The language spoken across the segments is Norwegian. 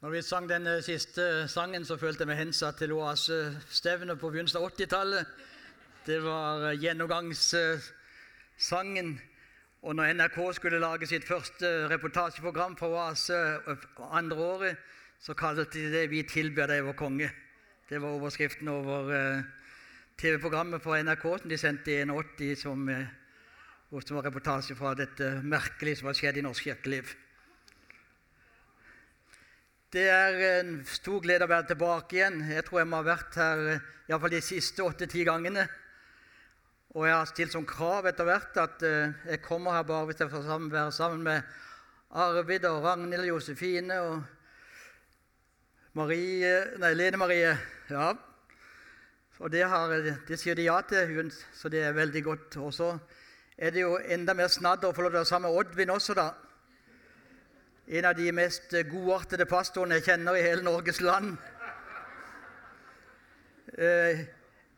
Når vi sang den siste sangen, så følte jeg meg hensatt til Oase-stevnet på begynnelsen av 80-tallet. Det var gjennomgangssangen. Og når NRK skulle lage sitt første reportasjeprogram fra Oase andre året, så kalte de det 'Vi tilber deg, vår konge'. Det var overskriften over eh, TV-programmet på NRK som de sendte i 81, som, eh, som var reportasje fra dette merkelige som har skjedd i norsk kirkeliv. Det er en stor glede å være tilbake igjen. Jeg tror jeg må ha vært her eh, iallfall de siste åtte-ti gangene. Og jeg har stilt som krav etter hvert at uh, jeg kommer her bare hvis jeg får sammen, være sammen med Arvid og Ragnhild og Josefine og Marie Nei, Lene Marie. Ja. Og det, har, det sier de ja til, så det er veldig godt. Og så er det jo enda mer snadder å få lov til å være sammen med Oddvin også, da en av de mest godartede pastorene jeg kjenner i hele Norges land. Eh,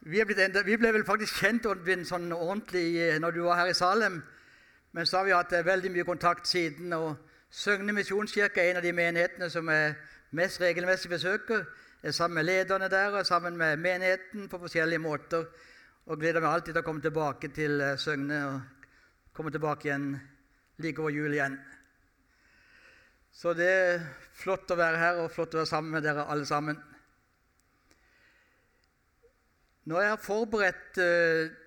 vi, enda, vi, ble vel faktisk kjent Oddvin, sånn ordentlig eh, når du var her i Salem. Men så har vi hatt eh, veldig mye kontakt siden. og Søgne misjonskirke er en av de menighetene som jeg mest regelmessig besøker. Jeg er sammen med lederne der og sammen med menigheten på forskjellige måter. Og gleder meg alltid til å komme tilbake til Søgne og komme tilbake igjen like over jul igjen. Så det er flott å være her og flott å være sammen med dere alle sammen. Når jeg har forberedt eh,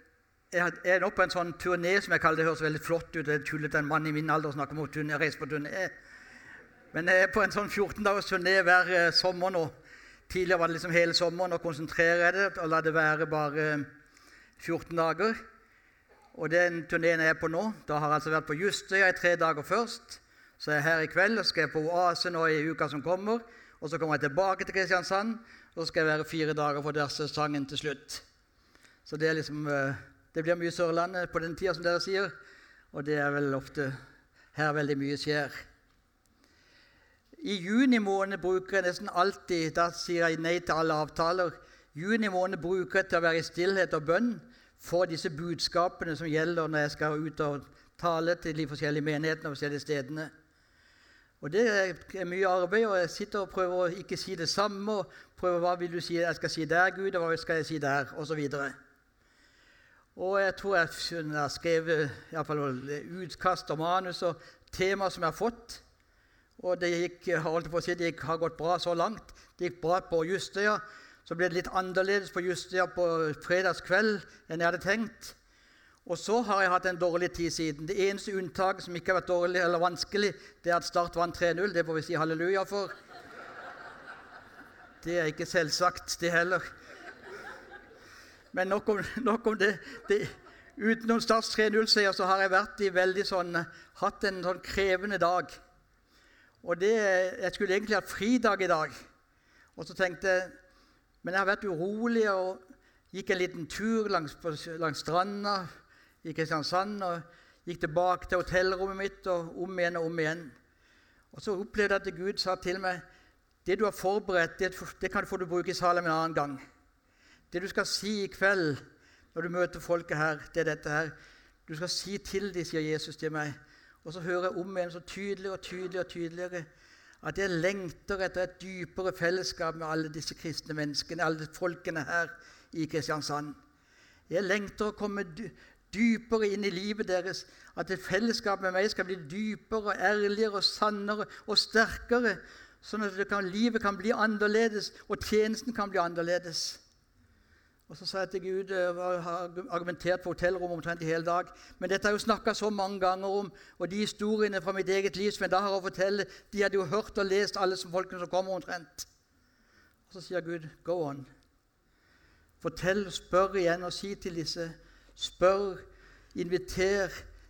Jeg er nå på en sånn turné som jeg kaller det høres veldig flott ut. Det er tullete en mann i min alder snakker om turné, reise på turné. Men jeg er på en sånn 14 dagers turné hver eh, sommer nå. Tidligere var det liksom hele sommeren. Nå konsentrerer jeg det og lar det være bare 14 dager. Og den turneen jeg er på nå, da har jeg altså vært på Justøya i tre dager først. Så jeg er her i kveld og skal jeg på Oase nå i uka som kommer. Og så kommer jeg tilbake til Kristiansand, og så skal jeg være fire dager for deres sangen til slutt. Så det, liksom, eh, det blir mye Sørlandet på den tida, som dere sier. Og det er vel ofte her veldig mye skjer. I juni måned bruker jeg nesten alltid Da sier jeg nei til alle avtaler. Juni måned bruker jeg til å være i stillhet og bønn for disse budskapene som gjelder når jeg skal ut og tale til de forskjellige menighetene og forskjellige stedene. Og Det er mye arbeid, og jeg sitter og prøver å ikke si det samme. og prøver hva vil du si jeg skal si der, Gud, og hva skal jeg si der, osv. Og, jeg tror jeg har skrevet i utkast og manus og tema som jeg har fått. Og det gikk, holdt på å si, det gikk, har gått bra så langt. Det gikk bra på Justøya. Så ble det litt annerledes på Justøya på fredagskveld enn jeg hadde tenkt. Og så har jeg hatt en dårlig tid siden. Det eneste unntaket som ikke har vært dårlig eller vanskelig, det er at Start vant 3-0. Det får vi si halleluja for. Det er ikke selvsagt, det heller. Men nok om, nok om det. det. Utenom Starts 3-0-seier så har jeg vært i veldig sånn, hatt en sånn krevende dag. Og det, Jeg skulle egentlig hatt fridag i dag. Og så tenkte jeg Men jeg har vært urolig og gikk en liten tur langs, langs stranda i Kristiansand og gikk tilbake til hotellrommet mitt og om igjen og om igjen. Og Så opplevde jeg at Gud sa til meg det du har forberedt, det, det kan du få bruke i Salem en annen gang. Det du skal si i kveld når du møter folket her, det er dette her. Du skal si til dem, sier Jesus til meg. Og så hører jeg om igjen så tydeligere og tydeligere og tydeligere at jeg lengter etter et dypere fellesskap med alle disse kristne menneskene, alle folkene her i Kristiansand. Jeg lengter å komme dypere inn i livet deres. At et fellesskap med meg skal bli dypere, ærligere, og sannere og sterkere. Sånn at kan, livet kan bli annerledes, og tjenesten kan bli annerledes. Og Så sa jeg til Gud og har argumentert på hotellrommet omtrent i hele dag. Men dette har jeg jo snakka så mange ganger om, og de historiene fra mitt eget liv som jeg da har å fortelle, de hadde jo hørt og lest alle som folkene som kommer omtrent. Og Så sier Gud, 'Go on'. Fortell, spør igjen og si til disse Spør, inviter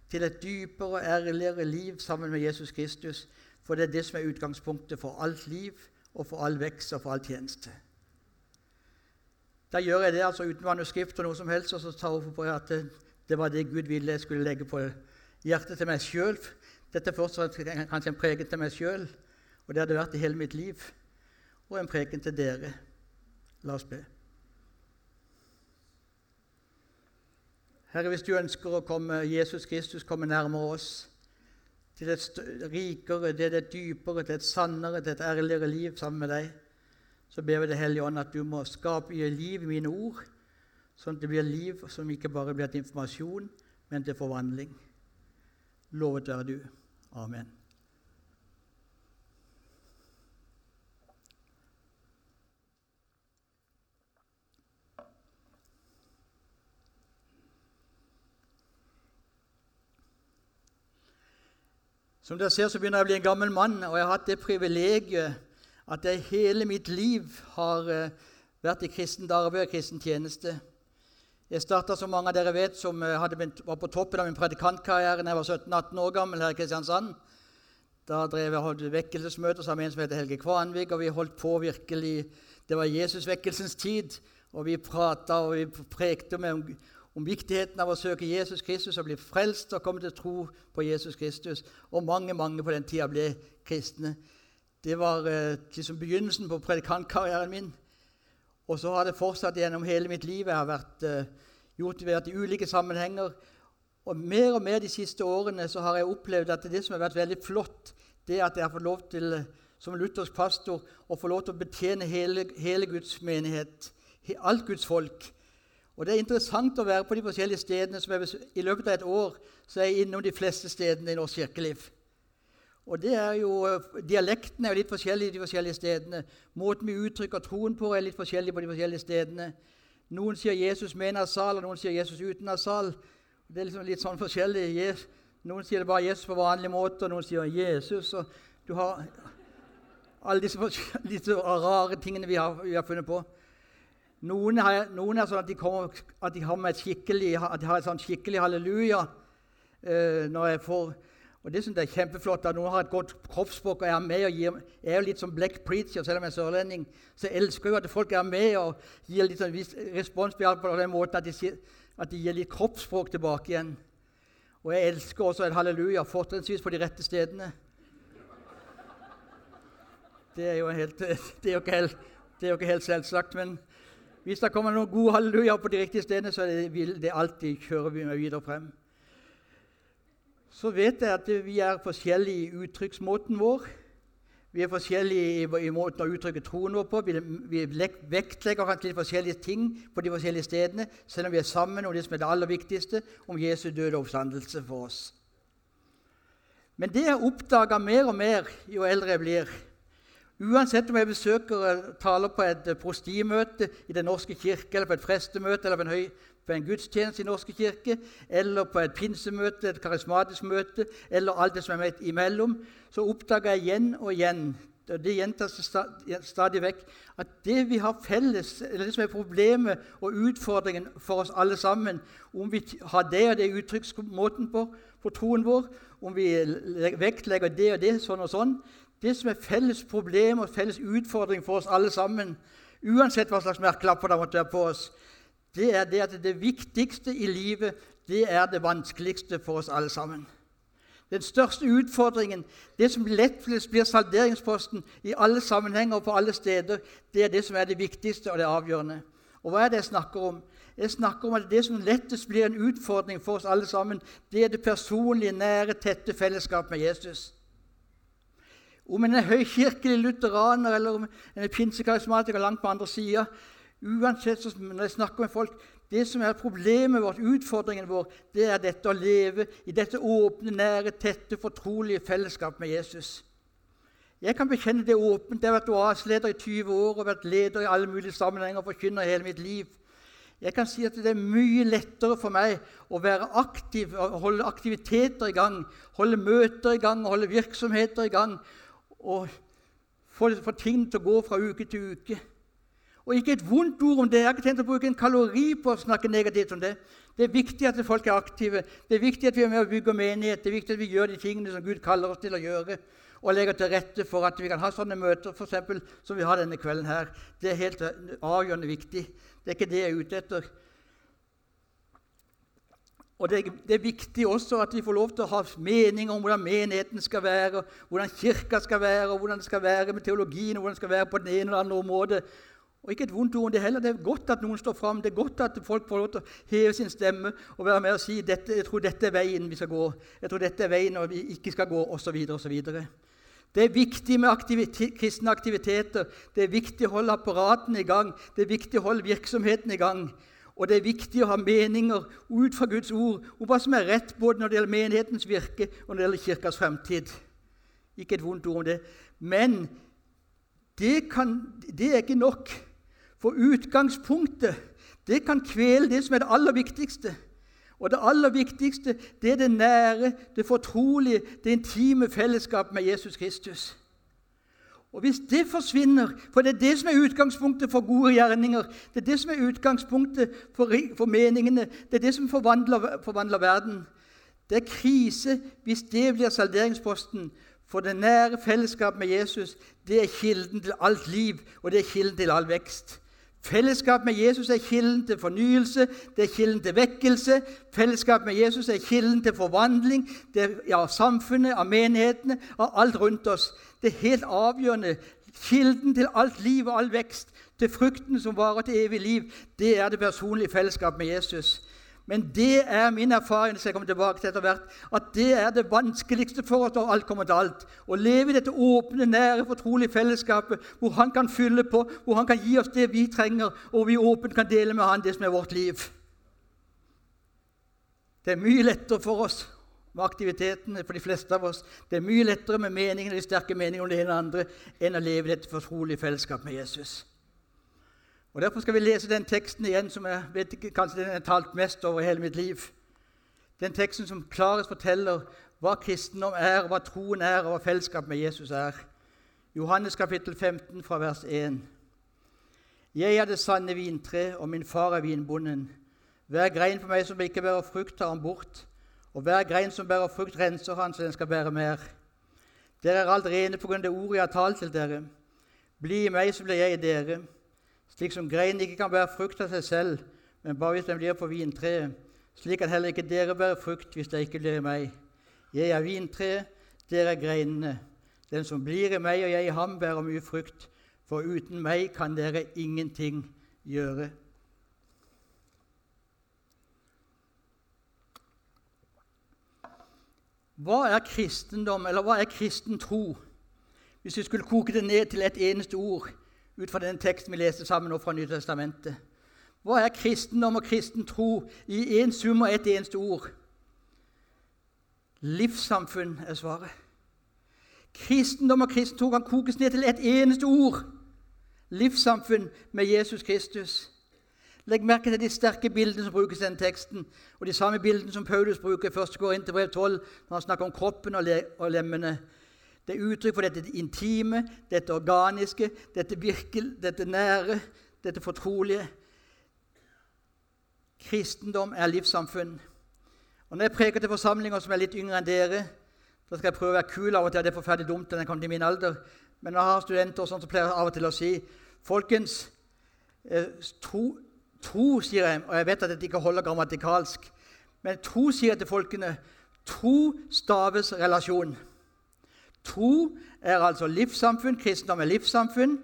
til et dypere og ærligere liv sammen med Jesus Kristus. For det er det som er utgangspunktet for alt liv og for all vekst og for all tjeneste. Da gjør jeg det altså uten manuskript og noe som helst, og så tar jeg på at det, det, var det Gud ville jeg skulle legge på hjertet til meg sjøl. Dette er fremst kanskje en preken til meg sjøl, og det har det vært i hele mitt liv. Og en preken til dere. La oss be. Herre, hvis du ønsker å komme Jesus Kristus komme nærmere oss, til et rikere, til et dypere, til et sannere, til et ærligere liv sammen med deg, så ber vi Det Hellige Ånd at du må skape liv i mine ord, sånn at det blir liv som ikke bare blir til informasjon, men til forvandling. Lovet være du. Amen. Som dere ser, så begynner jeg å bli en gammel mann, og jeg har hatt det privilegiet at jeg hele mitt liv har eh, vært i kristent arbeid og kristen tjeneste. Jeg starta, som mange av dere vet, som eh, begynt, var på toppen av min predikantkarriere da jeg var 17-18 år gammel her i Kristiansand. Da drev jeg holdt vekkelsesmøter sammen med en som heter Helge Kvanvik, og vi holdt på virkelig Det var Jesusvekkelsens tid, og vi prata og vi prekte om, om viktigheten av å søke Jesus Kristus og bli frelst og komme til tro på Jesus Kristus. Og mange mange på den tida ble kristne. Det var eh, liksom begynnelsen på predikantkarrieren min. Og så har det fortsatt gjennom hele mitt liv. Jeg har vært, eh, gjort vært i ulike sammenhenger. Og mer og mer de siste årene så har jeg opplevd at det som har vært veldig flott, det at jeg har fått lov til som luthersk pastor å få lov til å betjene hele, hele Guds menighet, alt Guds folk. Og Det er interessant å være på de forskjellige stedene. som jeg, I løpet av et år så er jeg innom de fleste stedene i norsk kirkeliv. Og det er jo, Dialekten er jo litt forskjellig de forskjellige stedene. Måten vi uttrykker troen på, er litt forskjellig på de forskjellige stedene. Noen sier Jesus med nasal, og noen sier Jesus uten nasal. Det er liksom litt sånn forskjellig. Noen sier det bare Jesus på vanlig måte, og noen sier Jesus. og Du har alle disse litt rare tingene vi har, vi har funnet på. Noen, har, noen, er sånn at de, kommer, at de har, skikkelig, at de har et sånn skikkelig halleluja. Uh, når jeg får, og Det synes jeg er kjempeflott. at Noen har et godt kroppsspråk og er med. og gir, Jeg er jo litt som black preacher, selv om jeg er sørlending. Så jeg elsker jo at folk er med og gir litt sånn respons på den måten at de, at de gir litt kroppsspråk tilbake igjen. Og jeg elsker også et halleluja, fortrinnsvis på de rette stedene. Det er jo, helt, det er jo, ikke, helt, helt selvsagt, men hvis det kommer noen gode halleluja på de riktige stedene, så vil det alltid kjøre vi videre frem. Så vet jeg at vi er forskjellige i uttrykksmåten vår. Vi er forskjellige i, måten å uttrykke troen vår på. Vi, vektlegger kanskje litt forskjellige ting på de forskjellige stedene, selv om vi er sammen om det som er det aller viktigste, om Jesu døde oppstandelse for oss. Men det jeg oppdager mer og mer jo eldre jeg blir, Uansett om jeg besøker taler på et prostimøte i Den norske kirke, eller på et prestemøte, eller på en, høy, på en gudstjeneste i Den norske kirke, eller på et pinsemøte, et karismatisk møte, eller alt det som er med imellom, så oppdager jeg igjen og igjen og det gjentas stadig vekk at det vi har felles, eller det som er problemet og utfordringen for oss alle sammen, om vi har det og det uttrykksmåten på, på troen vår, om vi vektlegger det og det sånn og sånn, det som er felles problem og felles utfordring for oss alle sammen, uansett hva slags merkelapper det måtte være på oss, det er det at det viktigste i livet det er det vanskeligste for oss alle sammen. Den største utfordringen, det som lett blir salderingsposten i alle sammenhenger og på alle steder, det er det som er det viktigste og det avgjørende. Og hva er det jeg snakker om? Jeg snakker om at Det som lettest blir en utfordring for oss alle sammen, det er det personlige, nære, tette fellesskapet med Jesus. Om en er høykirkelig lutheraner eller om en er pinsekarismatiker langt på andre sida. Uansett så, når jeg snakker med folk, det som er problemet vårt, utfordringen vår, det er dette å leve i dette åpne, nære, tette, fortrolige fellesskap med Jesus. Jeg kan bekjenne det åpent. Jeg har vært oaseleder i 20 år og vært leder i alle mulige sammenhenger og forkynner hele mitt liv. Jeg kan si at det er mye lettere for meg å være aktiv, holde aktiviteter i gang, holde møter i gang, holde virksomheter i gang og få, få ting til å gå fra uke til uke. Og ikke et vondt ord om det. Jeg har ikke tenkt å bruke en kalori på å snakke negativt om det. Det er viktig at folk er aktive. Det er viktig at vi er med og bygger menighet. Det er viktig at vi gjør de tingene som Gud kaller oss til å gjøre, og legger til rette for at vi kan ha sånne møter for eksempel, som vi har denne kvelden her. Det er helt avgjørende viktig. Det er ikke det jeg er ute etter. Og det, det, er viktig også at vi får lov til å ha meninger om hvordan menigheten skal være, hvordan kirka skal være, og hvordan det skal være med teologien, og hvordan det skal være på den ene eller andre området. Og ikke et vondt ord om det heller. Det er godt at noen står fram. Det er godt at folk får lov til å heve sin stemme og være med og si dette, jeg tror dette er veien vi skal gå. Jeg tror dette er veien vi ikke skal gå, osv. osv. Det er viktig med aktivitet, kristne aktiviteter. Det er viktig å holde apparatene i gang. Det er viktig å holde virksomheten i gang. Og det er viktig å ha meninger ut fra Guds ord om hva som er rett både når det gjelder menighetens virke og når det gjelder kirkas fremtid. Ikke et vondt ord om det. Men det, kan, det er ikke nok. For utgangspunktet det kan kvele det som er det aller viktigste. Og det aller viktigste det er det nære, det fortrolige, det intime fellesskapet med Jesus Kristus. Og Hvis det forsvinner, for det er det som er utgangspunktet for gode gjerninger, det er det som er utgangspunktet for, for meningene, det er det som forvandler, forvandler verden Det er krise hvis det blir salderingsposten. For det nære fellesskapet med Jesus det er kilden til alt liv, og det er kilden til all vekst. Fellesskap med Jesus er kilden til fornyelse, det er kilden til vekkelse. Fellesskap med Jesus er kilden til forvandling av samfunnet, av menighetene, av alt rundt oss. Det er helt avgjørende. Kilden til alt liv og all vekst, til frukten som varer til evig liv, det er det personlige fellesskap med Jesus. Men det er min erfaring som jeg kommer tilbake til etter hvert, at det er det vanskeligste for oss når alt kommer til alt. Å leve i dette åpne, nære, fortrolige fellesskapet hvor Han kan fylle på, hvor Han kan gi oss det vi trenger, og vi åpent kan dele med Han det som er vårt liv. Det er mye lettere for oss med aktiviteten for de fleste av oss. Det er mye lettere med meningene, de sterke meningene om det ene og andre enn å leve i dette fortrolige fellesskapet med Jesus. Og Derfor skal vi lese den teksten igjen som jeg vet ikke, kanskje den har talt mest over hele mitt liv. Den teksten som klarest forteller hva kristendom er, hva troen er, og hva fellesskap med Jesus er. Johannes kapittel 15 fra vers 1. Jeg er det sanne vintre, og min far er vinbonden. Hver grein på meg som ikke bærer frukt, tar han bort, og hver grein som bærer frukt, renser han så den skal bære mer. Dere er alt rene på grunn av det ordet jeg har talt til dere. Bli i meg, så blir jeg i dere. Slik som greinen ikke kan bære frukt av seg selv, men bare hvis den blir på vintreet, slik kan heller ikke dere bære frukt hvis dere ikke blir i meg. Jeg er vintreet, dere er greinene. Den som blir i meg og jeg i ham, bærer mye frukt, for uten meg kan dere ingenting gjøre. Hva er kristendom, eller hva er kristen tro? Hvis vi skulle koke det ned til et eneste ord, ut fra den teksten vi leste sammen nå fra Nytestamentet. Hva er kristendom og kristen tro i én sum og ett eneste ord? Livssamfunn er svaret. Kristendom og kristen tro kan kokes ned til ett eneste ord. Livssamfunn med Jesus Kristus. Legg merke til de sterke bildene som brukes i den teksten, og de samme bildene som Paulus bruker i 1. Korinterbrev 12 når han snakker om kroppen og, og lemmene. Det er uttrykk for dette intime, dette organiske, dette virkel, dette nære, dette fortrolige. Kristendom er livssamfunn. Og Når jeg preker til forsamlinger som er litt yngre enn dere, da skal jeg prøve å være kul av og til. Det er forferdelig dumt når jeg kommer til min alder. Men jeg har studenter, sånn, som pleier av og til å si Folkens, eh, tro, tro, sier jeg, og jeg vet at dette ikke holder grammatikalsk, men tro sier jeg til folkene Tro staves relasjon. Tro er altså livssamfunn. Kristendom er livssamfunn.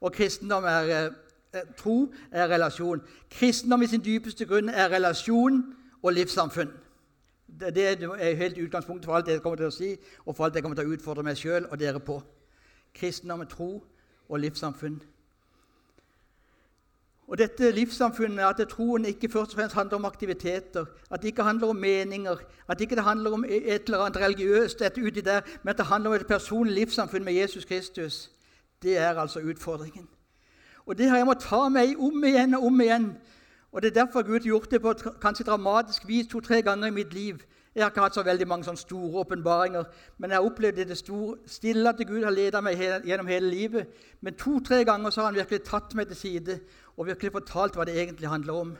Og kristendom er, eh, eh, tro er relasjon. Kristendom i sin dypeste grunn er relasjon og livssamfunn. Det, det er helt utgangspunktet for alt jeg kommer til å si, og for alt jeg kommer til å utfordre meg sjøl og dere på. Kristendom er tro og livssamfunn. Og dette livssamfunnet, At troen ikke først og fremst handler om aktiviteter, at det ikke handler om meninger, at det ikke handler om et eller annet religiøst, et uti der, men at det handler om et personlig livssamfunn med Jesus Kristus, det er altså utfordringen. Og Det har jeg måttet ta meg om igjen og om igjen. Og Det er derfor Gud har gjort det på kanskje dramatisk vis to-tre ganger i mitt liv. Jeg har ikke hatt så veldig mange sånne store åpenbaringer, men jeg har opplevd det store, stille at Gud har ledet meg gjennom hele livet. Men to-tre ganger så har han virkelig tatt meg til side og virkelig fortalt hva det egentlig handler om.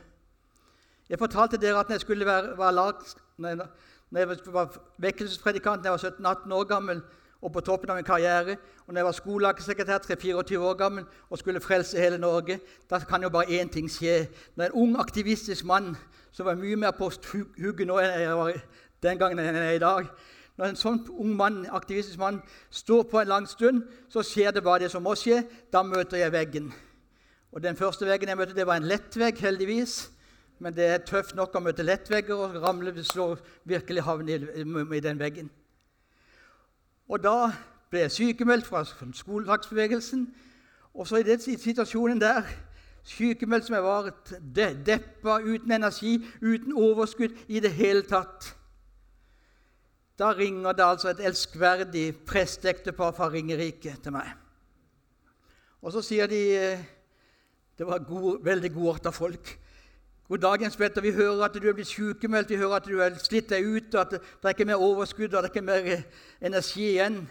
Jeg fortalte dere at når jeg skulle være, være lag, når jeg var vekkelsespredikant da jeg var 17-18 år gammel og på toppen av min karriere, og når jeg var skolelagssekretær 3-24 år gammel og skulle frelse hele Norge, da kan jo bare én ting skje. Når en ung, aktivistisk mann som var mye mer på hugget nå enn jeg var den gangen enn er i dag Når en sånn ung mann, aktivistisk mann står på en lang stund, så skjer det bare det som må skje. Da møter jeg veggen. Og Den første veggen jeg møtte, det var en lettvegg, heldigvis. Men det er tøft nok å møte lettvegger og ramle slå virkelig havne i, i den veggen. Og da ble jeg sykemeldt fra skoledagsbevegelsen. Og så i den situasjonen der, sykemeldt som jeg var, de, deppa, uten energi, uten overskudd i det hele tatt Da ringer det altså et elskverdig presteektepar fra Ringerike til meg. Og så sier de eh, Det var gode, veldig godarta folk. God dagens Petter, Vi hører at du er blitt sykemeldt, vi hører at du har slitt deg ut, og at det er ikke mer overskudd og det er ikke mer eh, energi igjen.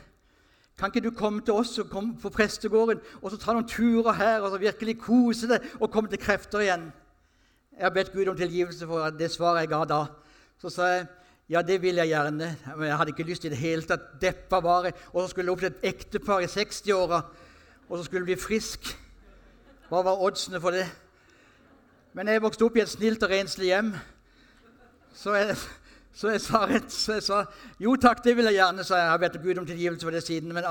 Kan ikke du komme til oss og komme på prestegården og så ta noen turer her og så virkelig kose deg og komme til krefter igjen? Jeg har bedt Gud om tilgivelse for det svaret jeg ga da. Så sa jeg ja, det vil jeg gjerne, men jeg hadde ikke lyst i det hele tatt. Deppa bare. Og så skulle det opp til et ektepar i 60-åra, og så skulle det bli frisk. Hva var oddsene for det? Men jeg vokste opp i et snilt og renslig hjem. Så jeg, så jeg, sa, rett, så jeg sa jo takk, det vil jeg gjerne, sa jeg. Jeg har bedt Gud om tilgivelse for det siden. men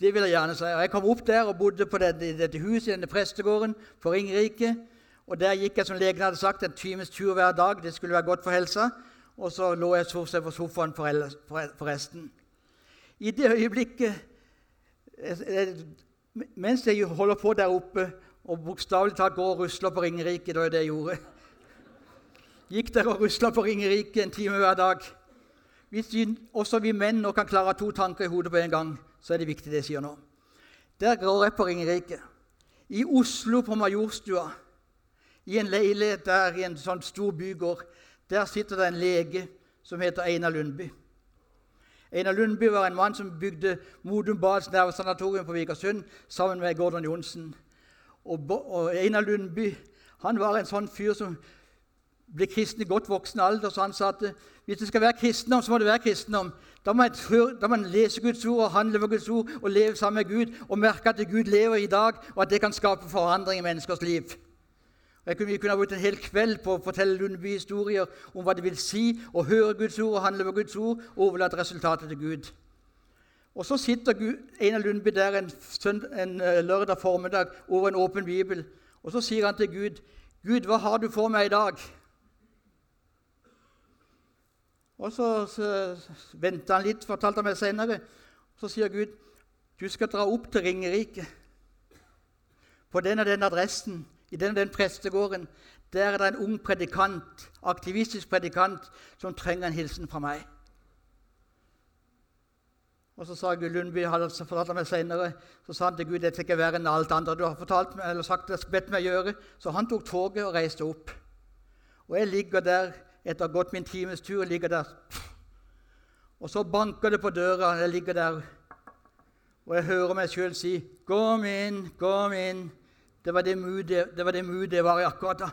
det vil Jeg gjerne, sa jeg. Og jeg kom opp der og bodde på dette, dette huset, i denne prestegården på Ringerike. Og Der gikk jeg som legen hadde sagt, en times tur hver dag. Det skulle være godt for helsa. Og så lå jeg stort sett på sofaen forresten. I det øyeblikket, mens jeg holder på der oppe og bokstavelig talt går og rusler på Ringerike. Det var det jeg gjorde. Gikk der og rusla på Ringerike en time hver dag. Hvis vi, også vi menn nå kan klare to tanker i hodet på en gang, så er det viktig det jeg sier nå. Der går jeg på Ringerike. I Oslo, på Majorstua, i en leilighet der i en sånn stor bygård, der sitter det en lege som heter Einar Lundby. Einar Lundby var en mann som bygde Modum Bads nervesanatorium på Vikersund sammen med Gordon Johnsen. Og, Einar Lundby han var en sånn fyr som ble kristen i godt voksen alder. Så han sa at hvis det skal være kristendom, så må det være kristendom. Da må, jeg, da må man lese Guds ord og handle for Guds ord og leve sammen med Gud og merke at Gud lever i dag, og at det kan skape forandring i menneskers liv. Jeg kunne, vi kunne ha brukt en hel kveld på å fortelle Lundby historier om hva det vil si å høre Guds ord og handle for Guds ord og overlate resultatet til Gud. Og Så sitter Einar Lundby der en, en, eh, lørdag formiddag over en åpen bibel, og så sier han til Gud, 'Gud, hva har du for meg i dag?' Og Så, så venter han litt, fortalte han meg senere. Så sier Gud, 'Du skal dra opp til Ringerike.' På den og den adressen, i den den prestegården, der er det en ung predikant, aktivistisk predikant som trenger en hilsen fra meg. Og så sa Gud Lundby, hadde fortalt meg senere, så sa han til Gud det er ikke verre enn alt andre du har fortalt meg, eller sagt bedt meg gjøre. Så han tok toget og reiste opp. Og jeg ligger der etter å ha gått min times tur. ligger der. Og så banker det på døra. og Jeg ligger der, og jeg hører meg sjøl si 'Kom inn, kom inn'. Det var det mudet det var, det jeg var i akkurat da.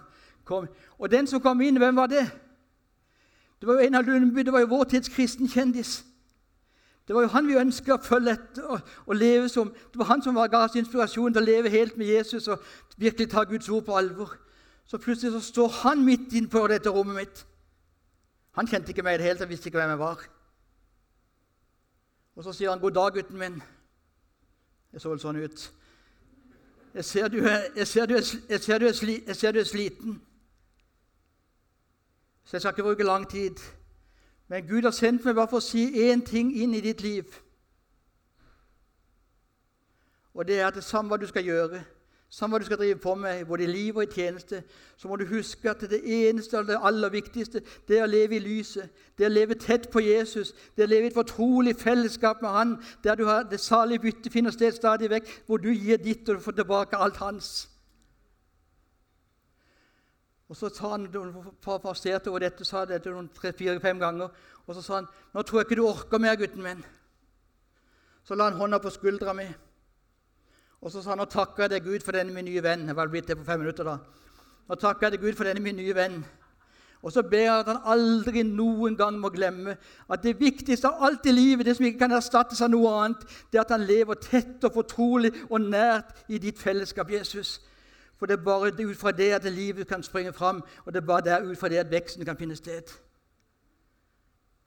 Kom. Og den som kom inn, hvem var det? Det var jo en av Lundby, det var jo vår tids kristen kjendis. Det var jo han vi ønska å følge etter og, og, leve som. Det var han som ga oss inspirasjon til å leve helt med Jesus og virkelig ta Guds ord på alvor. Så plutselig så står han midt innpå dette rommet mitt. Han kjente ikke meg i det hele tatt, visste ikke hvem jeg var. Og så sier han, 'God dag, gutten min.' Det så vel sånn ut. 'Jeg ser du er, sliten.' Så jeg skal ikke bruke lang tid. Men Gud har sendt meg bare for å si én ting inn i ditt liv. Og det er at det samme hva du skal gjøre, samme hva du skal drive på med, både i liv og i tjeneste, så må du huske at det eneste og det aller viktigste det er å leve i lyset. Det er å leve tett på Jesus, det er å leve i et fortrolig fellesskap med Han, der du har det salige byttet finner sted stadig vekk, hvor du gir ditt og du får tilbake alt hans. Og Så sa han passerte over dette, sa dette noen tre-fire-fem ganger. Og så sa han, 'Nå tror jeg ikke du orker mer, gutten min.' Så la han hånda på skuldra mi. Og så sa han, 'Nå takker jeg deg, Gud, for denne min nye venn.' Jeg var blitt det på fem minutter da. 'Nå takker jeg deg, Gud, for denne min nye venn.' Og så ber jeg at han aldri noen gang må glemme at det viktigste av alt i livet, det som ikke kan erstattes av noe annet, det er at han lever tett og fortrolig og nært i ditt fellesskap, Jesus. For det er bare ut fra det at livet kan springe fram, og det er bare der ut fra det at veksten kan finne sted.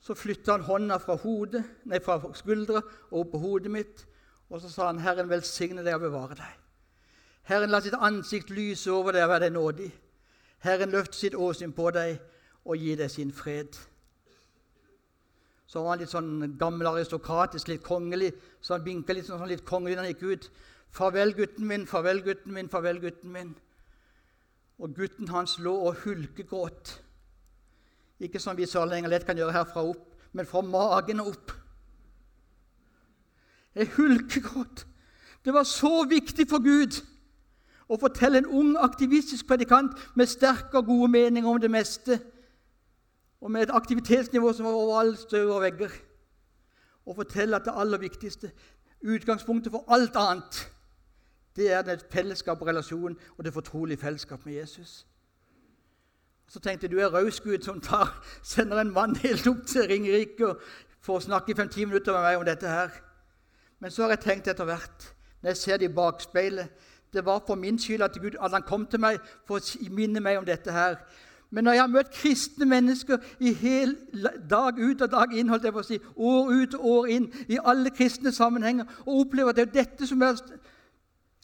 Så flytta han hånda fra, hodet, nei, fra skuldra og opp på hodet mitt, og så sa han, 'Herren velsigne deg og bevare deg.' Herren la sitt ansikt lyse over deg og være deg nådig. Herren løfte sitt åsyn på deg og gi deg sin fred. Så var han litt sånn gammel aristokratisk, litt kongelig, så han vinka litt, sånn, litt kongelig da han gikk ut. 'Farvel, gutten min, farvel, gutten min, farvel, gutten min.' Og gutten hans lå og hulkegråt. Ikke som vi så lenger lett kan gjøre herfra opp, men fra magen og opp. Jeg hulkegråt. Det var så viktig for Gud å fortelle en ung, aktivistisk predikant med sterke og gode meninger om det meste, og med et aktivitetsnivå som var over alle støv og vegger, og fortelle at det aller viktigste, utgangspunktet for alt annet, det er det fellesskap og relasjon og det fortrolige fellesskap med Jesus. Så tenkte jeg du er raus Gud som tar, sender en mann helt opp til Ringerike for å snakke i fem-ti minutter med meg om dette her. Men så har jeg tenkt etter hvert, når jeg ser det i bakspeilet Det var for min skyld at, Gud, at han kom til meg for å minne meg om dette her. Men når jeg har møtt kristne mennesker i hel dag ut og dag inn, holdt jeg på å si, år ut og år inn, i alle kristne sammenhenger, og opplever at det er dette som er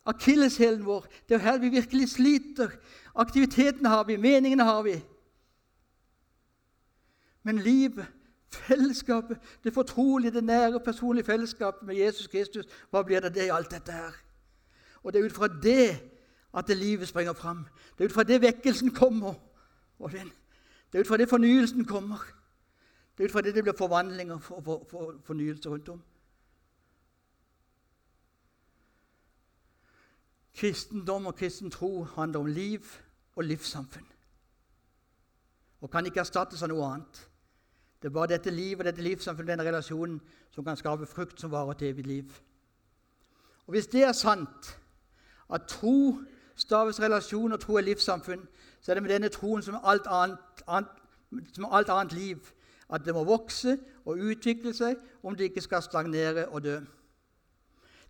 akilleshælen vår Det er her vi virkelig sliter. Aktivitetene har vi, meningene har vi. Men livet Fellesskapet, det fortrolige, det nære, personlige fellesskapet med Jesus Kristus, hva blir det det i alt dette her? Og Det er ut fra det at det livet springer fram. Det er ut fra det vekkelsen kommer. Det er ut fra det fornyelsen kommer. Det er ut fra det det blir forvandlinger og for, for, for, fornyelse rundt om. Kristendom og kristen tro handler om liv og livssamfunn og kan ikke erstattes av noe annet. Det er bare dette livet og dette livssamfunnet, denne relasjonen, som kan skape frukt som varer til evig liv. Og Hvis det er sant, at tro staves relasjon og tro er livssamfunn, så er det med denne troen som alt annet, annet, som alt annet liv at det må vokse og utvikle seg om det ikke skal stagnere og dø.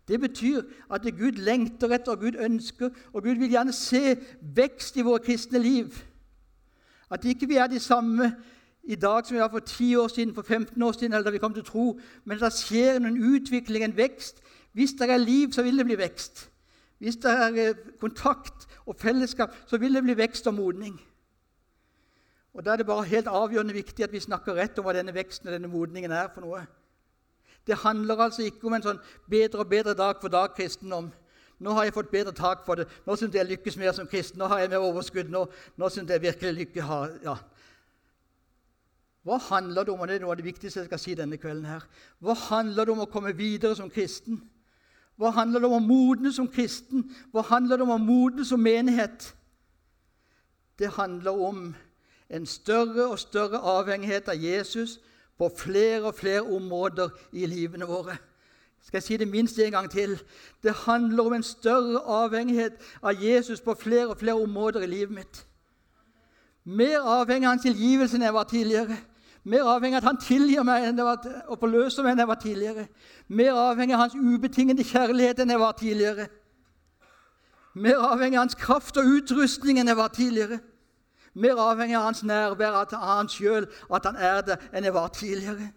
Det betyr at Gud lengter etter, og Gud ønsker, og Gud vil gjerne se vekst i våre kristne liv. At ikke vi er de samme i dag som vi var for 10 år siden, for 15 år siden, eller da vi kom til tro. Men det skjer en utvikling, en vekst. Hvis det er liv, så vil det bli vekst. Hvis det er eh, kontakt og fellesskap, så vil det bli vekst og modning. Og Da er det bare helt avgjørende viktig at vi snakker rett om hva denne veksten og denne modningen er for noe. Det handler altså ikke om en sånn bedre og bedre dag for dag-kristendom. Nå har jeg fått bedre tak for det. Nå syns jeg jeg lykkes mer som kristen. Nå har jeg mer overskudd. Nå, nå syns jeg virkelig lykke har ja. Hva handler det om? Og det er noe av det viktigste jeg skal si denne kvelden. her. Hva handler det om å komme videre som kristen? Hva handler det om å modne som kristen? Hva handler det om å modne som menighet? Det handler om en større og større avhengighet av Jesus på flere og flere områder i livene våre. Skal jeg si det minst en gang til? Det handler om en større avhengighet av Jesus på flere og flere områder i livet mitt. Mer avhengig av hans tilgivelse enn jeg var tidligere. Mer avhengig av at han tilgir meg enn var, og forløser meg enn jeg var tidligere. Mer avhengig av hans ubetingede kjærlighet enn jeg var tidligere. Mer avhengig av hans kraft og utrustning enn jeg var tidligere. Mer avhengig av hans nærvær, av han sjøl, at han er det, enn jeg var tidligere.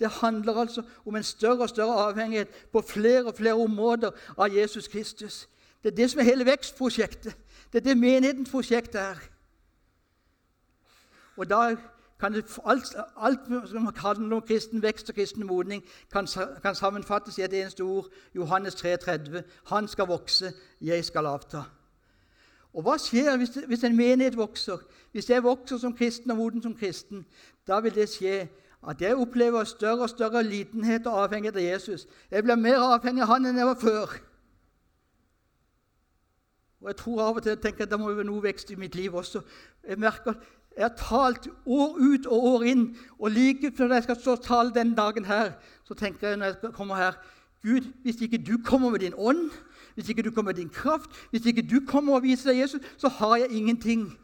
Det handler altså om en større og større avhengighet på flere og flere områder av Jesus Kristus. Det er det som er hele vekstprosjektet. Det er det menighetens prosjekt er. Og da kan alt, alt, som handler om kristen vekst og kristen modning, kan, kan, sammenfattes i et eneste ord. Johannes 3,30. Han skal vokse, jeg skal avta. Og Hva skjer hvis, hvis en menighet vokser? Hvis jeg vokser som kristen og moden som kristen, da vil det skje at jeg opplever større og større litenhet og avhengighet av Jesus. Jeg blir mer avhengig av han enn jeg var før. Og Jeg tror av og til tenker at det må være noe vekst i mitt liv også. Jeg merker at jeg har talt år ut og år inn, og like før jeg skal stå og tale den dagen her, så tenker jeg når jeg kommer her Gud, hvis ikke du kommer med din ånd, hvis ikke du kommer med din kraft, hvis ikke du kommer og viser deg Jesus, så har jeg ingenting.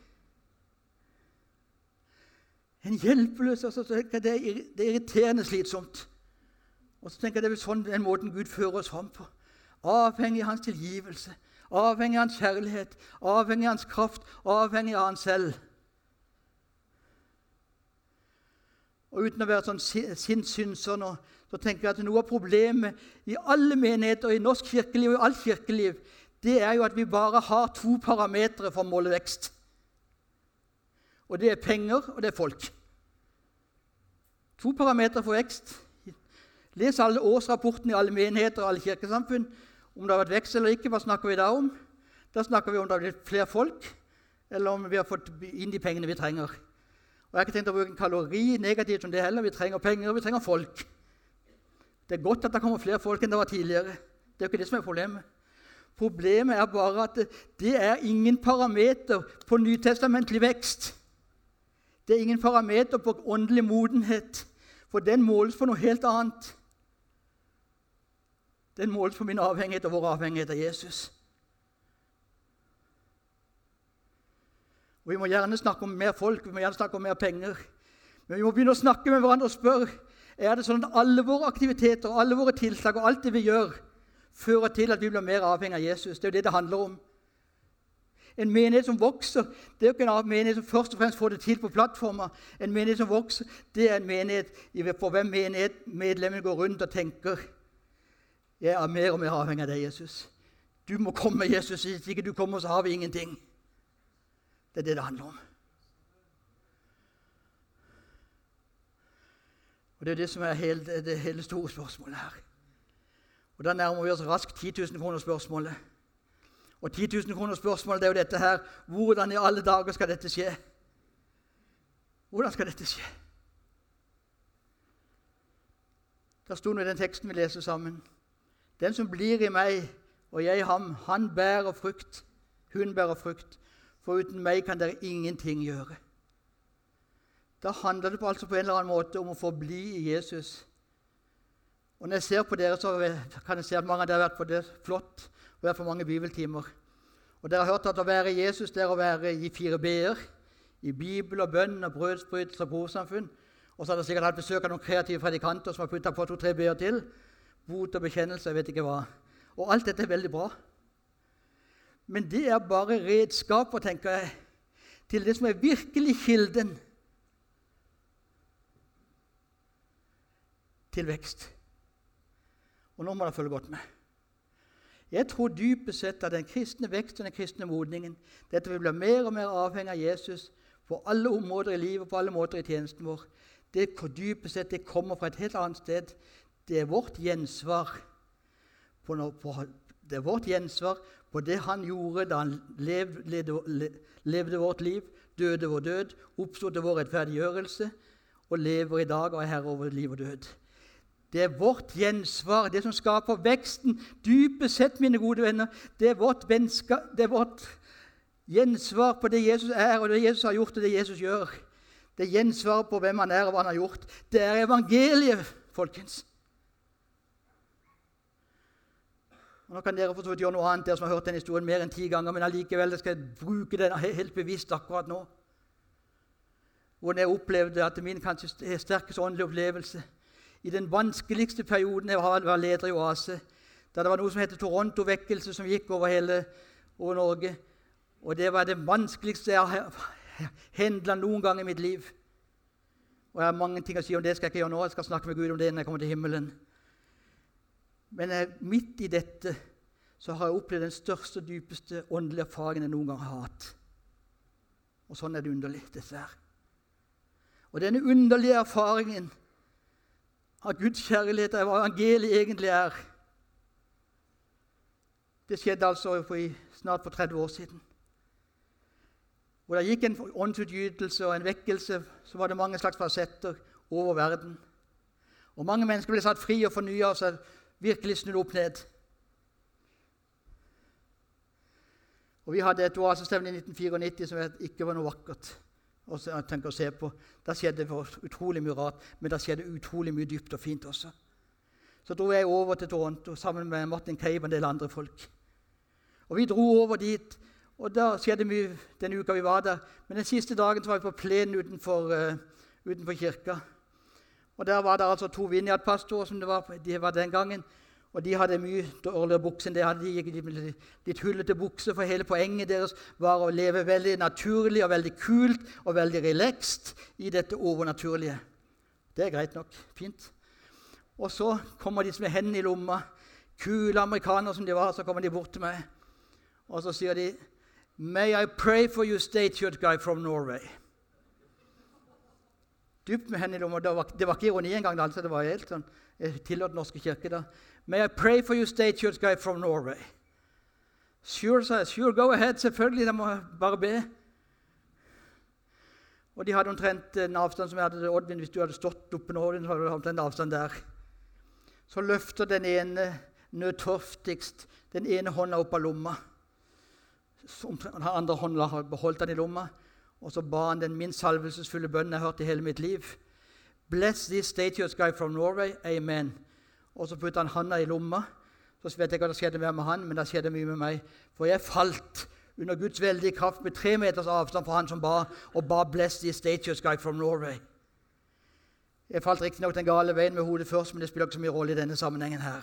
En hjelpeløs altså, det, er, er irriterende slitsomt. Og så tenker jeg Det er sånn den måten Gud fører oss fram på. Avhengig av hans tilgivelse, avhengig av hans kjærlighet, avhengig av hans kraft, avhengig av han selv. Og uten å være sånn sinnssynser nå, så tenker jeg at noe av problemet i alle menigheter, i norsk kirkeliv og i alt kirkeliv, det er jo at vi bare har to parametere for å måle vekst. Og det er penger, og det er folk. To parametere for vekst. Les alle årsrapportene i alle menigheter og alle kirkesamfunn. Om det har vært vekst eller ikke, hva snakker vi da om? Da snakker vi om det har blitt flere folk, eller om vi har fått inn de pengene vi trenger. Og Jeg har ikke tenkt å bruke en kalori negativt som det heller. Vi trenger penger, og vi trenger folk. Det er godt at det kommer flere folk enn det var tidligere. Det er jo ikke det som er problemet. Problemet er bare at det, er ingen parameter på nytestamentlig vekst. Det er ingen parameter på åndelig modenhet, for den måles på noe helt annet. Den måles på min avhengighet og vår avhengighet av Jesus. Og Vi må gjerne snakke om mer folk, vi må gjerne snakke om mer penger. Men vi må begynne å snakke med hverandre og spørre er det sånn at alle våre aktiviteter alle våre tiltak og alt det vi gjør, fører til at vi blir mer avhengig av Jesus. Det er jo det det handler om. En menighet som vokser, det er jo ikke en menighet som først og fremst får det til på plattformer. En menighet som vokser, det er en menighet for hvem menighet medlemmene går rundt og tenker jeg er mer og mer avhengig av deg, Jesus. Du må komme, Jesus. Hvis ikke du kommer, så har vi ingenting. Det er det det handler om. Og Det er det som er hele, det hele store spørsmålet her. Og Da nærmer vi oss raskt 10 000 kroner-spørsmålet. Og 10 000 kroner-spørsmålet er jo dette her Hvordan i alle dager skal dette skje? Hvordan skal dette skje? Der sto nå i den teksten vi leser sammen. Den som blir i meg, og jeg i ham, han bærer frukt. Hun bærer frukt for uten meg kan dere ingenting gjøre. Da handler det på, altså på en eller annen måte om å forbli i Jesus. Og Når jeg ser på dere, så kan jeg se at mange av dere har vært på det flott og vært på mange bibeltimer. Og Dere har hørt at å være Jesus det er å være i fire b-er. I Bibel og bønn og brødsbrytelse og brorsamfunn. Og så har dere sikkert hatt besøk av noen kreative predikanter som har putta på to-tre b-er til. Bot og bekjennelse, jeg vet ikke hva. Og alt dette er veldig bra. Men det er bare redskaper, tenker jeg, til det som er virkelig kilden til vekst. Og nå må dere følge godt med. Jeg tror dypest sett at den kristne vekst og den kristne modningen dette vil bli mer og mer avhengig av Jesus på alle områder i livet på alle måter i tjenesten vår. Det hvor dypest sett det kommer fra et helt annet sted. Det er vårt gjensvar på, på det er vårt gjensvar på det han gjorde da han levde, levde, levde vårt liv, døde vår død, oppstod til vår rettferdiggjørelse og lever i dag og er herre over liv og død. Det er vårt gjensvar, det som skaper veksten. Dypest sett, mine gode venner, det er vårt, venska, det er vårt gjensvar på det Jesus er, og det Jesus har gjort, og det Jesus gjør. Det er gjensvar på hvem han er, og hva han har gjort. Det er evangeliet, folkens. Og nå kan dere for gjøre noe annet, dere som har hørt den historien mer enn ti ganger, men allikevel skal jeg bruke den helt bevisst akkurat nå. Hvordan jeg opplevde at min kanskje sterkeste åndelige opplevelse i den vanskeligste perioden jeg var leder i Oase, da det var noe som het Toronto-vekkelse, som gikk over hele over Norge. Og det var det vanskeligste jeg har hendla noen gang i mitt liv. Og jeg har mange ting å si om det, skal jeg ikke gjøre nå. Jeg skal snakke med Gud om det når jeg kommer til himmelen. Men jeg, midt i dette så har jeg opplevd den største og dypeste åndelige erfaringen jeg noen gang har hatt. Og sånn er det underlig, dessverre. Og denne underlige erfaringen av Guds kjærlighet og hva evangeliet egentlig er Det skjedde altså for, snart for 30 år siden. Hvor det gikk en åndsutgytelse og en vekkelse, så var det mange slags fasetter over verden. Og Mange mennesker ble satt fri og fornya seg virkelig snudd opp ned. Og Vi hadde et oasestevne i 1994 som ikke var noe vakkert å tenke å se på. Da skjedde det utrolig mye rart, men da skjedde utrolig mye dypt og fint også. Så dro jeg over til Toronto sammen med Martin Cave og en del andre folk. Og Vi dro over dit, og da skjedde mye den uka vi var der. Men den siste dagen var vi på plenen utenfor, uh, utenfor kirka. Og Der var det altså to vinjardpastorer, som det var, de var den gangen. Og De hadde mye dårligere bukser enn det hadde. De gikk litt, litt hullete bukser, for hele poenget deres var å leve veldig naturlig og veldig kult og veldig relaxed i dette overnaturlige. Det er greit nok. Fint. Og så kommer de med hendene i lomma. Kule amerikanere som de var, så kommer de bort til meg. Og så sier de May I pray for you, state guy from Norway. Dypt med henne i lomma. Det det var ikke ironi engang. Altså, det var helt sånn, Jeg den Norske kirke da. May I pray for you, state church guy from Norway. Sure, sa jeg. Sure, go ahead. Selvfølgelig. De må bare be. Og de hadde omtrent en avstand som jeg hadde til Oddvin. Hvis du hadde stått oppe nå, så hadde du omtrent en avstand der. Så løfter den ene nødtorftigst den ene hånda opp av lomma. Den andre hånda har beholdt den i lomma. Og så ba han den minst salvelsesfulle bønnen jeg har hørt i hele mitt liv. Bless this statue guy from Norway. Amen. Og så putta han handa i lomma. Så vet jeg ikke hva det skjedde med han, men det skjedde mye med meg. For jeg falt under Guds veldige kraft med tre meters avstand fra han som ba, og ba 'Bless this statue guy from Norway'. Jeg falt riktignok den gale veien med hodet først, men det spiller ikke så mye rolle i denne sammenhengen her.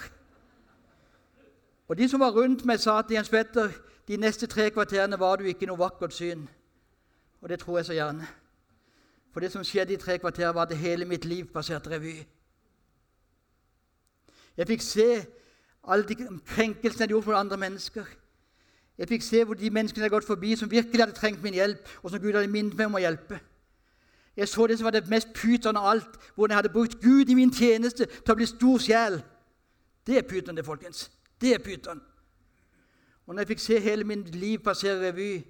Og De som var rundt meg, sa til Jens Petter de neste tre kvarterene var du ikke noe vakkert syn. Og det tror jeg så gjerne. For det som skjedde i tre kvarter, var at hele mitt liv passerte revy. Jeg fikk se alle de krenkelsene jeg hadde gjort for andre mennesker. Jeg fikk se hvor de menneskene jeg hadde gått forbi, som virkelig hadde trengt min hjelp, og som Gud hadde minnet meg om å hjelpe. Jeg så det som var det mest pyton av alt, hvordan jeg hadde brukt Gud i min tjeneste til å bli stor sjel. Det er pyton, det, folkens. Det er pyton. Og når jeg fikk se hele mitt liv passere revy,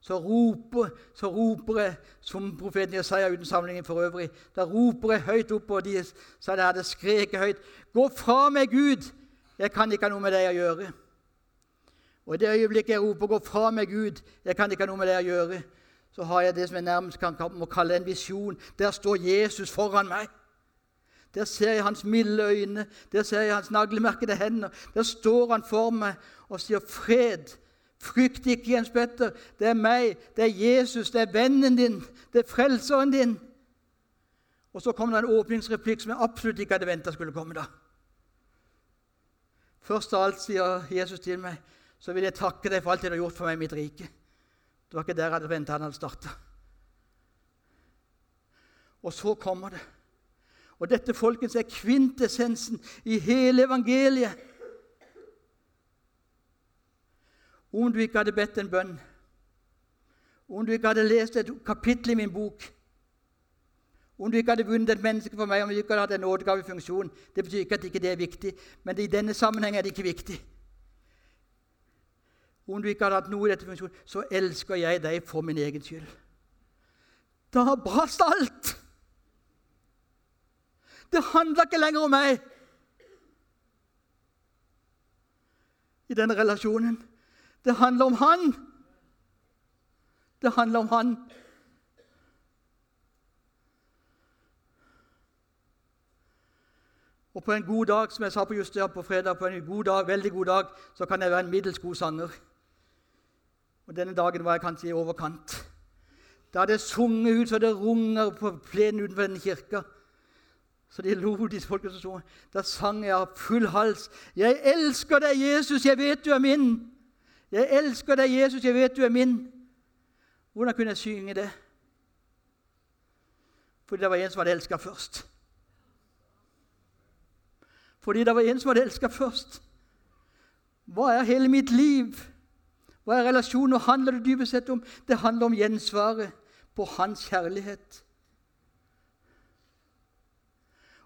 så roper, så roper jeg, som profeten Jesaja uten sammenligning for øvrig, da roper jeg høyt opp, og de sa det hadde skreket høyt Gå fra meg, Gud! Jeg kan ikke ha noe med deg å gjøre. Og i det øyeblikket jeg roper 'Gå fra meg, Gud', jeg kan ikke ha noe med deg å gjøre, så har jeg det som jeg nærmest kan, må kalle en visjon. Der står Jesus foran meg. Der ser jeg hans milde øyne, der ser jeg hans naglemerkede hender. Der står han for meg og sier 'fred'. Frykt ikke, Jens Petter. Det er meg, det er Jesus, det er vennen din, det er frelseren din. Og så kom det en åpningsreplikk som jeg absolutt ikke hadde venta skulle komme. da. Først av alt sier Jesus til meg, så vil jeg takke deg for alt det du har gjort for meg i mitt rike. Det var ikke der jeg hadde venta han hadde starta. Og så kommer det. Og dette folkens er kvintessensen i hele evangeliet. Om du ikke hadde bedt en bønn, om du ikke hadde lest et kapittel i min bok, om du ikke hadde vunnet et menneske for meg, om du ikke hadde hatt en nådegavefunksjon Det betyr ikke at ikke det er viktig, men i denne sammenheng er det ikke viktig. Om du ikke hadde hatt noe i dette funksjonen, så elsker jeg deg for min egen skyld. Da brast alt! Det handler ikke lenger om meg i denne relasjonen. Det handler om han. Det handler om han. Og på en god dag, som jeg sa på Juster på fredag, på en god dag, veldig god dag, så kan jeg være en middels god sanger. Og denne dagen var jeg kanskje i overkant. Da hadde jeg sunget ut så det runger på plenen utenfor denne kirka. Så de lo, disse folkene som. Da sang jeg av full hals. Jeg elsker deg, Jesus, jeg vet du er min. 'Jeg elsker deg, Jesus, jeg vet du er min.' Hvordan kunne jeg synge det? Fordi det var en som hadde elska først. Fordi det var en som hadde elska først. Hva er hele mitt liv? Hva er relasjonen? Hva handler det dypest sett om? Det handler om gjensvaret på hans kjærlighet.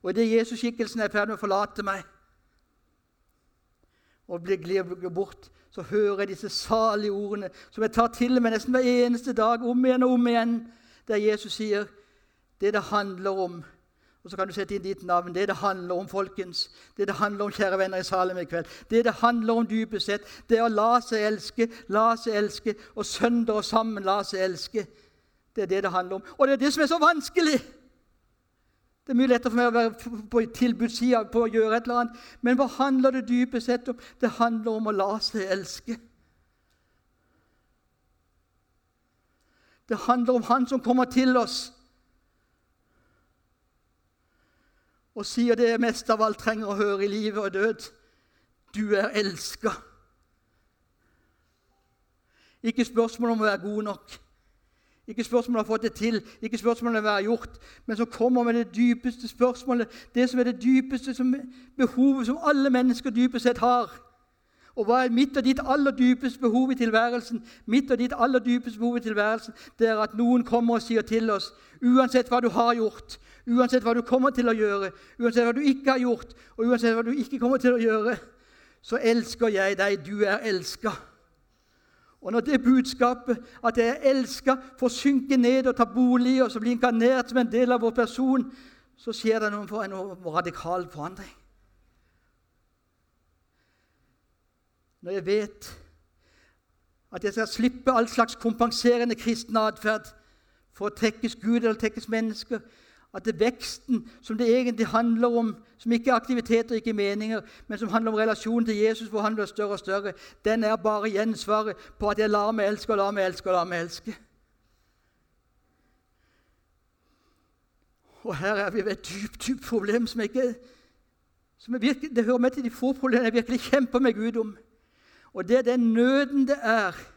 Og idet Jesus-skikkelsen er i ferd med å forlate meg og blir bort, så hører jeg disse salige ordene som jeg tar til meg nesten hver eneste dag, om igjen og om igjen, der Jesus sier det det handler om og så kan du sette inn ditt navn. Det det handler om, folkens, det det handler om, kjære venner i Salem i kveld, det det handler om dypest sett, det å la seg elske, la seg elske, og sønder og sammen la seg elske. Det er det det handler om. Og det er det som er så vanskelig! Det er mye lettere for meg å være på tilbudssida på å gjøre et eller annet. Men hva handler det dypest sett om? Det handler om å la seg elske. Det handler om Han som kommer til oss og sier det jeg mest av alt trenger å høre i livet og død. Du er elska. Ikke spørsmål om å være god nok. Ikke spørsmålet om å fått det til, ikke spørsmålet om å være gjort, men som kommer med det dypeste spørsmålet, det som er det dypeste som, behovet som alle mennesker dypest sett har. Og hva er mitt og ditt aller dypeste behov i tilværelsen? Mitt og ditt aller dypeste behov i tilværelsen, Det er at noen kommer og sier til oss, uansett hva du har gjort, uansett hva du kommer til å gjøre, uansett hva du ikke har gjort, og uansett hva du ikke kommer til å gjøre, så elsker jeg deg. Du er elska. Og når det budskapet, at jeg er elska, får synke ned og ta bolig og så bli inkarnert som en del av vår person, så skjer det noe, for en radikal forandring. Når jeg vet at jeg skal slippe all slags kompenserende kristen atferd for å tekkes Gud eller tekkes mennesker, at det veksten som det egentlig handler om, som ikke er aktiviteter, ikke meninger, men som handler om relasjonen til Jesus, hvor han blir større og større, den er bare gjensvaret på at jeg lar meg elske og lar meg elske og lar meg elske. Og her er vi ved et dypt, dypt problem som, ikke, som virkelig, det hører med til de få problemene jeg virkelig kjemper med Gud om. Og det er den nøden det er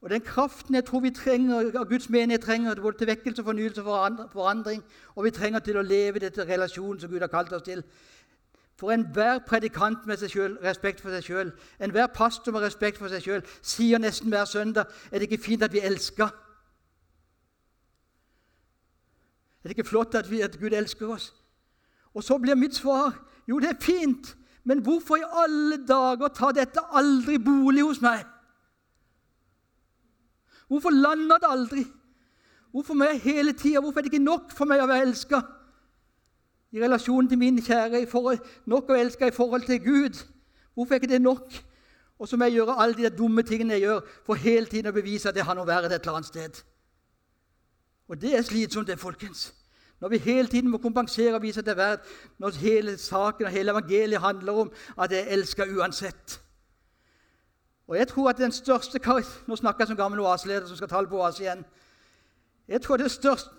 og den kraften jeg tror vi trenger, av Guds menighet trenger både til vekkelse, fornyelse og forandring, og vi trenger til å leve dette relasjonen som Gud har kalt oss til. For enhver predikant med seg selv, respekt for seg sjøl, enhver pastor med respekt for seg sjøl, sier nesten hver søndag er det ikke fint at vi elsker? Er det ikke flott at, vi, at Gud elsker oss? Og så blir mitt svar jo, det er fint, men hvorfor i alle dager tar dette aldri bolig hos meg? Hvorfor lander det aldri? Hvorfor må jeg hele tida? Hvorfor er det ikke nok for meg å være elska i relasjonen til min kjære? Forhold, nok å elske i forhold til Gud. Hvorfor er ikke det nok? Og så må jeg gjøre alle de dumme tingene jeg gjør, for hele tiden å bevise at jeg har noe verre et eller annet sted. Og det er slitsomt, det, folkens. Når vi hele tiden må kompensere og vise at det er verdt, når hele saken og hele evangeliet handler om at jeg elsker uansett. Og jeg tror at den største Nå snakker jeg som gammel oaseleder som skal tale på oase igjen. Jeg tror det, største,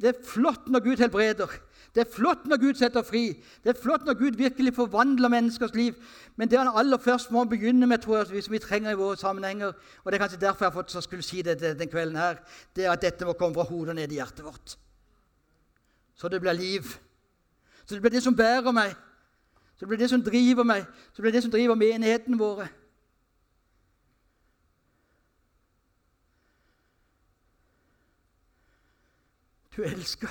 det er flott når Gud helbreder. Det er flott når Gud setter fri. Det er flott når Gud virkelig forvandler menneskers liv. Men det han aller først må begynne med, tror jeg, som vi trenger i våre sammenhenger, og det er kanskje derfor jeg har fått så skulle si det den kvelden her, det er at dette må komme fra hodet og ned i hjertet vårt. Så det blir liv. Så det blir det som bærer meg. Så det blir det som driver meg. Så det blir det som driver menigheten våre. Du elsker.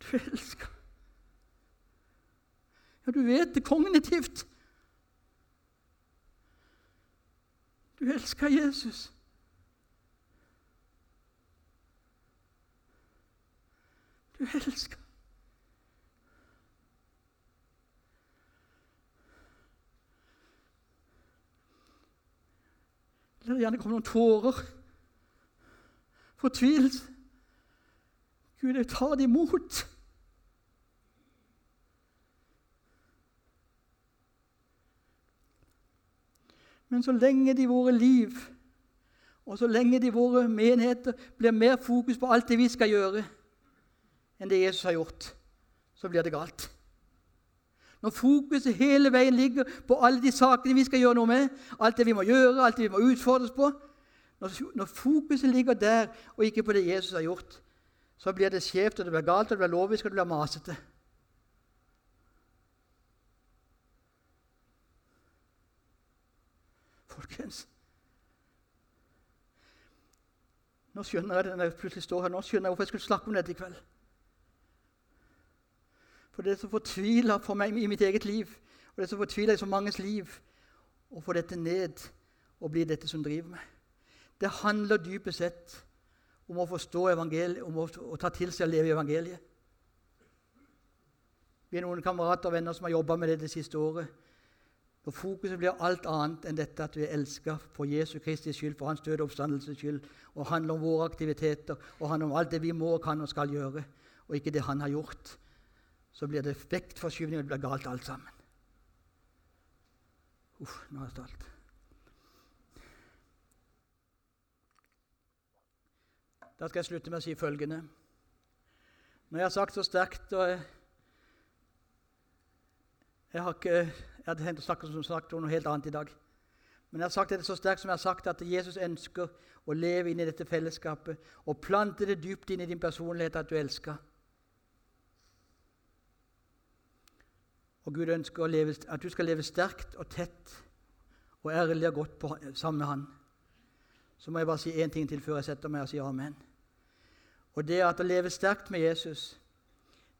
Du elsker. Ja, du vet det kognitivt. Du elsker Jesus. Du elsker. La det gjerne komme noen tårer fortvilelse. Gud, jeg tar det imot. Men så lenge det i våre liv og så lenge det i våre menigheter blir mer fokus på alt det vi skal gjøre, enn det Jesus har gjort, så blir det galt. Når fokuset hele veien ligger på alle de sakene vi skal gjøre noe med, alt det vi må gjøre, alt det vi må utfordres på, når, fokuset ligger der og ikke på det Jesus har gjort, så blir det skjevt, og det blir galt, og det blir lovisk, og det blir masete. Folkens Nå skjønner jeg det når jeg plutselig står her, nå skjønner jeg hvorfor jeg skulle snakke om dette i kveld. For det er så fortvila for meg i mitt eget liv, og det er så fortvila i så manges liv, å få dette ned og bli dette som driver meg. Det handler dypest sett om å forstå evangeliet, om å, å ta til seg og leve i evangeliet. Vi er noen kamerater og venner som har jobba med det det siste året. Og Fokuset blir alt annet enn dette at vi er elska for Jesu Kristi skyld, for Hans døde oppstandelses skyld, og handler om våre aktiviteter og handler om alt det vi må, kan og skal gjøre, og ikke det Han har gjort. Så blir det vektforskyvning, og det blir galt alt sammen. Uff, nå er jeg stolt. Da skal jeg slutte med å si følgende. Når jeg har sagt så sterkt og jeg, har ikke, jeg hadde tenkt å snakke som sagt om noe helt annet i dag. Men jeg har sagt det så sterkt som jeg har sagt at Jesus ønsker å leve inn i dette fellesskapet og plante det dypt inn i din personlighet at du elsker. Og Gud ønsker leve, at du skal leve sterkt og tett og ærlig og godt på, sammen med Han. Så må jeg bare si én ting til før jeg setter meg og sier amen. Og det at å leve sterkt med Jesus,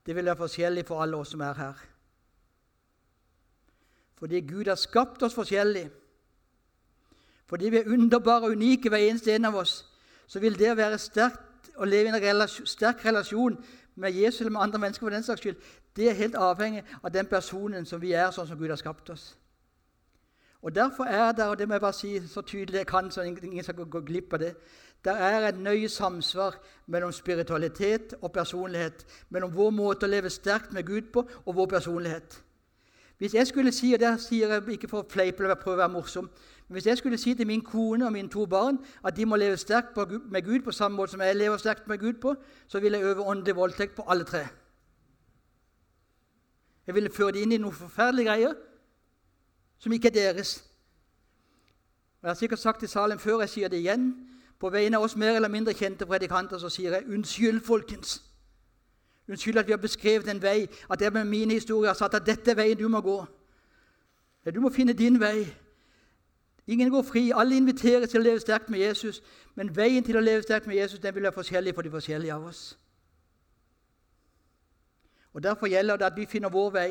det vil være forskjellig for alle oss som er her. Fordi Gud har skapt oss forskjellig. Fordi vi er underbare og unike hver eneste en av oss, så vil det å være sterkt og leve i en relasjon, sterk relasjon med Jesus eller med andre mennesker for den saks skyld, det er helt avhengig av den personen som vi er, sånn som Gud har skapt oss. Og Derfor er det, og det må jeg bare si så tydelig jeg kan, så ingen skal gå glipp av det det er et nøye samsvar mellom spiritualitet og personlighet. Mellom vår måte å leve sterkt med Gud på og vår personlighet. Hvis jeg skulle si, og det sier jeg ikke for å fleipe eller prøve å være morsom, men hvis jeg skulle si til min kone og mine to barn at de må leve sterkt med Gud på samme måte som jeg lever sterkt med Gud på, så ville jeg øve åndelig voldtekt på alle tre. Jeg ville føre dem inn i noen forferdelige greier som ikke er deres. Jeg har sikkert sagt det i salen før, jeg sier det igjen. På vegne av oss mer eller mindre kjente predikanter så sier jeg unnskyld, folkens. Unnskyld at vi har beskrevet en vei, at jeg med mine historier har sagt at dette er veien du må gå. Du må finne din vei. Ingen går fri. Alle inviteres til å leve sterkt med Jesus. Men veien til å leve sterkt med Jesus den vil være forskjellig for de forskjellige av oss. Og Derfor gjelder det at vi finner vår vei.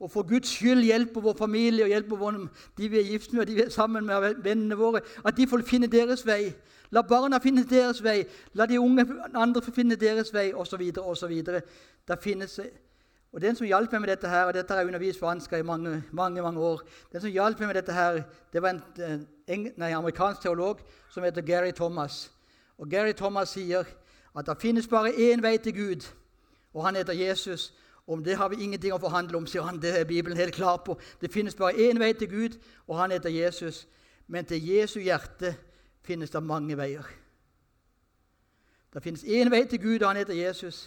Og for Guds skyld hjelper vår familie og hjelper vår, de vi er gift med, de vi er sammen med, vennene våre, at de får finne deres vei. La barna finne deres vei. La de unge andre finne deres vei, osv. osv. Og Den som hjalp meg med dette, her, og dette har jeg undervist for Ansgar i mange, mange mange år Den som hjalp meg med dette her, det var en, en nei, amerikansk teolog som heter Gary Thomas. Og Gary Thomas sier at det finnes bare én vei til Gud, og han heter Jesus. Om det har vi ingenting å forhandle om, sier han. Det er Bibelen helt klar på. Det finnes bare én vei til Gud, og han heter Jesus. Men til Jesu hjerte finnes det mange veier. Det finnes én vei til Gud, og han heter Jesus.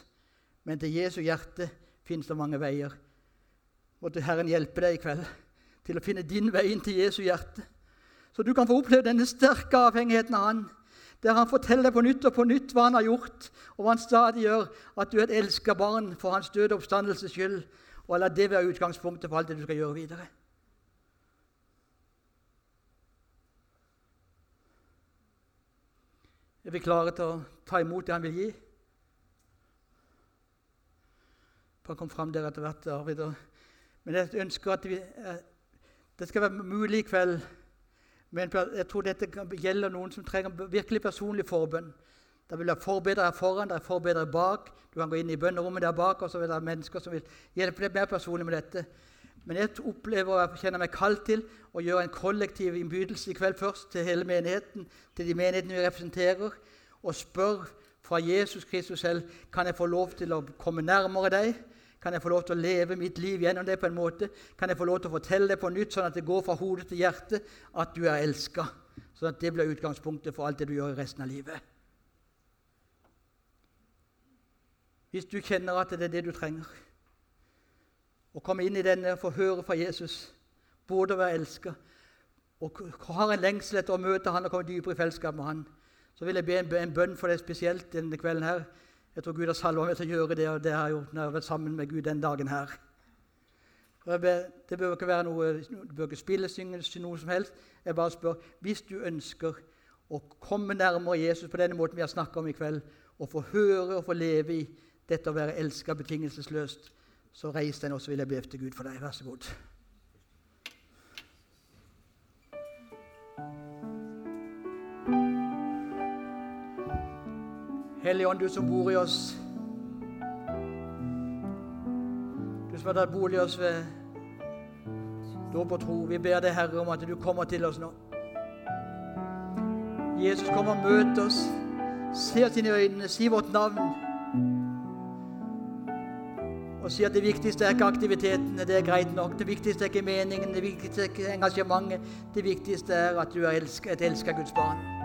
Men til Jesu hjerte finnes det mange veier. Måtte Herren hjelpe deg i kveld til å finne din vei inn til Jesu hjerte. Så du kan få oppleve denne sterke avhengigheten av Han, der Han forteller på nytt og på nytt hva Han har gjort, og hva Han stadig gjør, at du er et elska barn for Hans døde oppstandelses skyld. Og la det være utgangspunktet for alt det du skal gjøre videre. Er vi klare til å ta imot det han vil gi? Bare kom fram der etter hvert, Arvid. Men jeg ønsker at vi, eh, det skal være mulig i kveld. Men jeg tror dette gjelder noen som trenger virkelig personlig forbønn. Det vil være forbedrere foran, det er forbedrere bak. Du kan gå inn i bønnerommet der bak, og så vil det være mennesker som vil hjelpe deg mer personlig med dette. Men jeg opplever og kjenner meg kalt til å gjøre en kollektiv innbydelse i kveld først til hele menigheten, til de menighetene vi representerer, og spør fra Jesus Kristus selv kan jeg få lov til å komme nærmere deg. Kan jeg få lov til å leve mitt liv gjennom det på en måte? Kan jeg få lov til å fortelle det på nytt, sånn at det går fra hodet til hjertet at du er elska? Sånn at det blir utgangspunktet for alt det du gjør i resten av livet. Hvis du kjenner at det er det du trenger å komme inn i denne og få høre fra Jesus, både å være elska og har en lengsel etter å møte han og komme dypere i fellesskap med han, så vil jeg be en, bønn for deg spesielt denne kvelden her. Jeg tror Gud har salva meg til å gjøre det, og det har jeg gjort når jeg har vært sammen med Gud den dagen her. Be, det bør ikke være noe, det bør ikke spilles, synges, noe som helst. Jeg bare spør hvis du ønsker å komme nærmere Jesus på denne måten vi har snakka om i kveld, og få høre og få leve i dette å være elska betingelsesløst, så reis deg og så vil jeg be til Gud for deg. Vær så god. Hellige Ånd, du som bor i oss. Du som har tatt bolig i oss ved dåp og tro. Vi ber deg, Herre, om at du kommer til oss nå. Jesus, kom og møt oss. Se oss inn i øynene, si vårt navn og si at det viktigste er ikke aktivitetene, det er greit nok. Det viktigste er ikke meningen, det viktigste er ikke engasjementet. Det viktigste er at du er et elska Guds barn.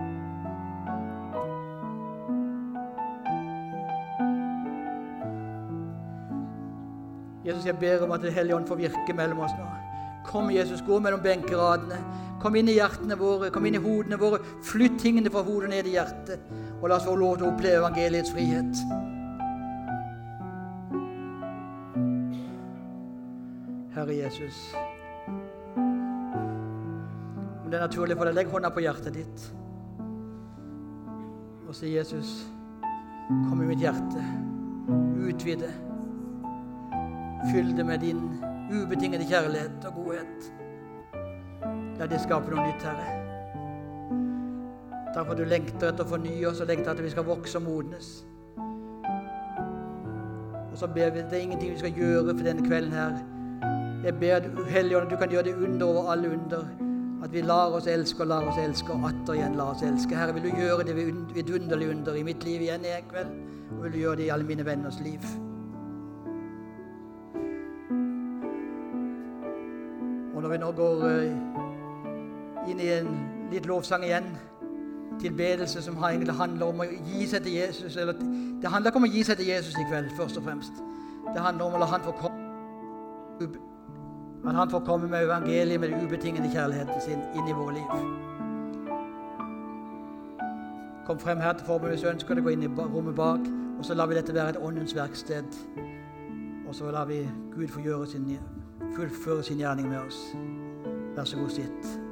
Jesus, jeg ber om at Den hellige ånd får virke mellom oss nå. Kom, Jesus, gå mellom benkeradene. Kom inn i hjertene våre, kom inn i hodene våre. Flytt tingene fra hodet ned i hjertet, og la oss få lov til å oppleve evangeliets frihet. Herre Jesus. Om det er naturlig for deg, legg hånda på hjertet ditt og si, 'Jesus, kom i mitt hjerte. Utvid det. Fyll det med din ubetingede kjærlighet og godhet. La det skape noe nytt, Herre. Takk for at du lengter etter å fornye oss og lengter etter at vi skal vokse og modnes. Og så ber vi Det er ingenting vi skal gjøre for denne kvelden her. Jeg ber Hellige Ånd at du kan gjøre det under over alle under. At vi lar oss elske og lar oss elske og atter igjen lar oss elske. Herre, vil du gjøre det vidunderlige under i mitt liv igjen i en kveld? Og vil du gjøre det i alle mine venners liv? Vi nå går eh, inn i en litt lovsang igjen tilbedelse som handler om å gi seg til Jesus. Eller, det handler ikke om å gi seg til Jesus i kveld, først og fremst. Det handler om å la Han få komme, at han får komme med evangeliet med den ubetingede kjærligheten sin inn i våre liv. Kom frem her til forbundet hvis du ønsker det. Gå inn i rommet bak. Og så lar vi dette være et åndens verksted. Og så lar vi Gud få gjøre sin, fullføre sin gjerning med oss. Vær så god, sitt.